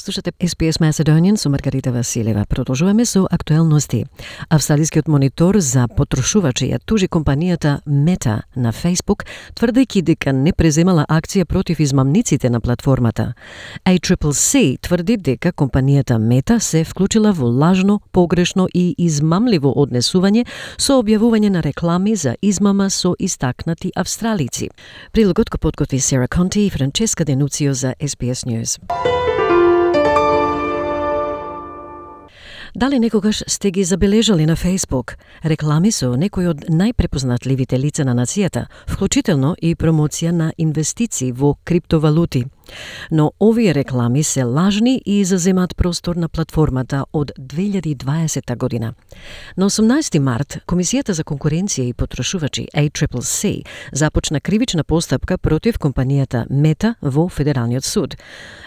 Слушате SPS Macedonian со Маргарита Василева. Продолжуваме со актуелности. Австралискиот монитор за потрошувачи ја тужи компанијата Meta на Facebook, тврдејќи дека не преземала акција против измамниците на платформата. ACCC тврди дека компанијата Meta се вклучила во лажно, погрешно и измамливо однесување со објавување на реклами за измама со истакнати австралици. Прилогот го подготви Сера Конти и Франческа Денуцио за SBS News. Дали некогаш сте ги забележали на Facebook? Реклами со некои од најпрепознатливите лица на нацијата, вклучително и промоција на инвестиции во криптовалути – Но овие реклами се лажни и заземаат простор на платформата од 2020 година. На 18 март, Комисијата за конкуренција и потрошувачи ACCC започна кривична постапка против компанијата Мета во Федералниот суд.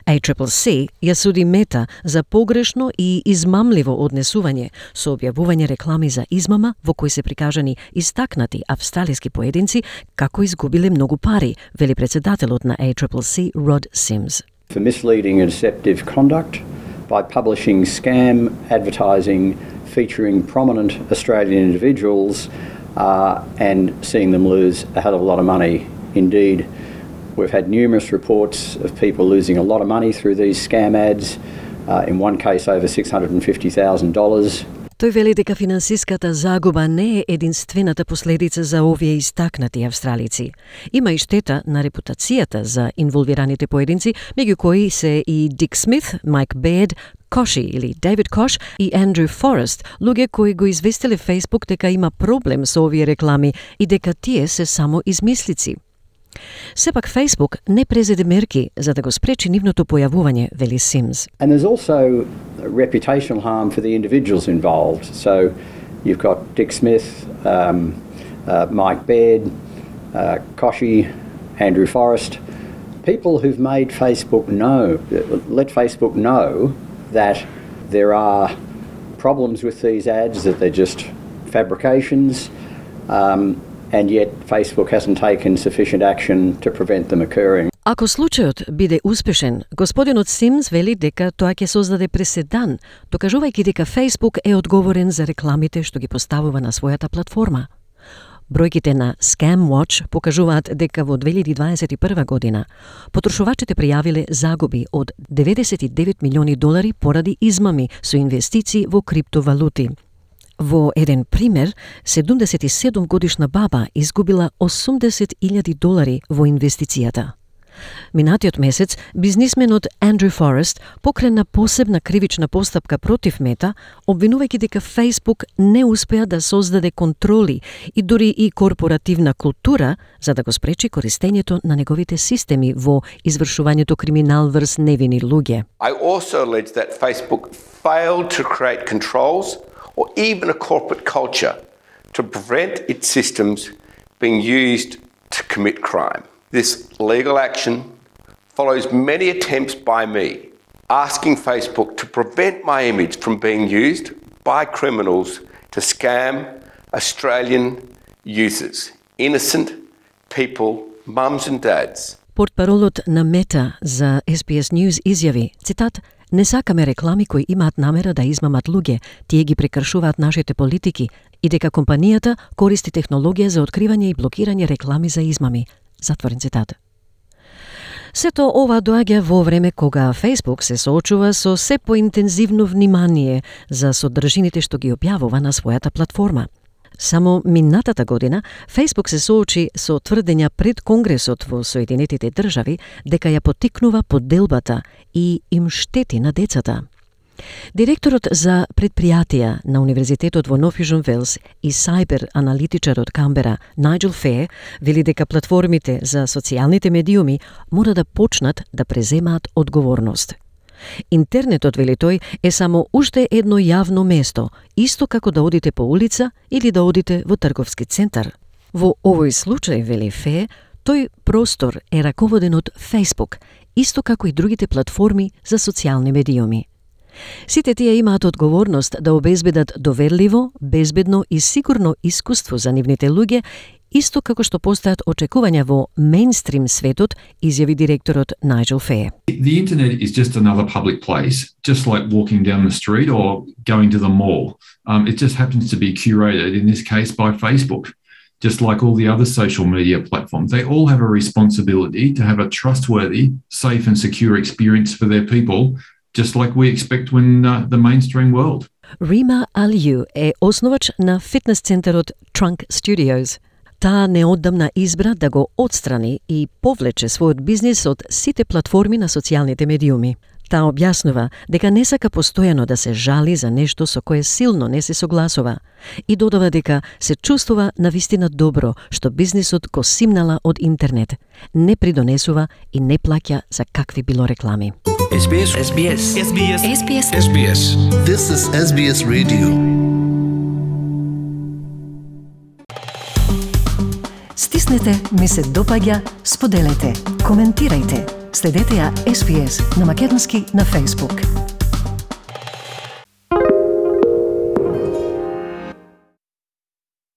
ACCC ја суди Мета за погрешно и измамливо однесување со објавување реклами за измама во кои се прикажани истакнати австралиски поединци како изгубиле многу пари, вели председателот на ACCC Род Sims. For misleading and deceptive conduct by publishing scam advertising featuring prominent Australian individuals uh, and seeing them lose a hell of a lot of money. Indeed, we've had numerous reports of people losing a lot of money through these scam ads. Uh, in one case, over $650,000. Тој вели дека финансиската загуба не е единствената последица за овие истакнати австралици. Има и штета на репутацијата за инволвираните поединци, меѓу кои се и Дик Смит, Майк Бед, Коши или Дейвид Кош и Андрю Форест, луѓе кои го известиле Facebook дека има проблем со овие реклами и дека тие се само измислици. Сепак Facebook не презеде мерки за да го спречи нивното појавување, вели Симс. And there's also reputational harm for the individuals involved. So you've got Dick Smith, um, uh, Mike Baird, uh, Koshi, Andrew Forrest, people who've made Facebook know, let Facebook know that there are problems with these ads, that they're just fabrications. Um, and yet Facebook hasn't taken sufficient action to prevent them occurring. Ако случајот биде успешен, господинот Симс вели дека тоа ќе создаде преседан, докажувајќи дека Facebook е одговорен за рекламите што ги поставува на својата платформа. Бројките на Scam Watch покажуваат дека во 2021 година потрошувачите пријавиле загуби од 99 милиони долари поради измами со инвестиции во криптовалути. Во еден пример, 77 годишна баба изгубила 80.000 долари во инвестицијата. Минатиот месец, бизнисменот Андрю Форест покрена посебна кривична постапка против Мета, обвинувајќи дека Facebook не успеа да создаде контроли и дури и корпоративна култура за да го спречи користењето на неговите системи во извршувањето криминал врз невини луѓе. I also allege that Facebook failed to create controls or even a corporate culture to prevent its systems being used to commit crime. This legal action follows many attempts by me asking Facebook to prevent my image from being used by criminals to scam Australian users, innocent people, mums and dads. Портпаролот на Мета за SBS News изјави, цитат, Не сакаме реклами кои имаат намера да измамат луѓе, тие ги прекршуваат нашите политики и дека компанијата користи технологија за откривање и блокирање реклами за измами. Затворен цитат. Сето ова доаѓа во време кога Facebook се соочува со се поинтензивно внимание за содржините што ги објавува на својата платформа – Само минатата година Facebook се соочи со тврдења пред Конгресот во Соединетите држави дека ја потикнува поделбата и им штети на децата. Директорот за предпријатија на Универзитетот во Нов Јужен Велс и сайбер аналитичар од Камбера Најджел Фе вели дека платформите за социјалните медиуми мора да почнат да преземаат одговорност. Интернетот, вели тој, е само уште едно јавно место, исто како да одите по улица или да одите во трговски центар. Во овој случај, вели Фе, тој простор е раководен од Facebook, исто како и другите платформи за социјални медиуми. Сите тие имаат одговорност да обезбедат доверливо, безбедно и сигурно искуство за нивните луѓе исто како што постојат очекувања во мейнстрим светот, изјави директорот Најджел Фее. The internet is just another public place, just like walking down the street or going to the mall. Um, it just happens to be curated, in this case, by Facebook. Just like all the other social media platforms, they all have a responsibility to have a trustworthy, safe, and secure experience for their people, just like we expect when uh, the mainstream world. Рима Алју е основач на фитнес центарот Trunk Studios. Таа неодамна избра да го отстрани и повлече својот бизнис од сите платформи на социјалните медиуми. Таа објаснува дека не сака постојано да се жали за нешто со кое силно не се согласува и додава дека се чувствува на вистина добро што бизнисот го симнала од интернет, не придонесува и не плаќа за какви било реклами. SBS SBS SBS SBS SBS This is SBS Radio. Стиснете, ми се допаѓа, споделете, коментирајте. Следете ја SBS на Македонски на Facebook.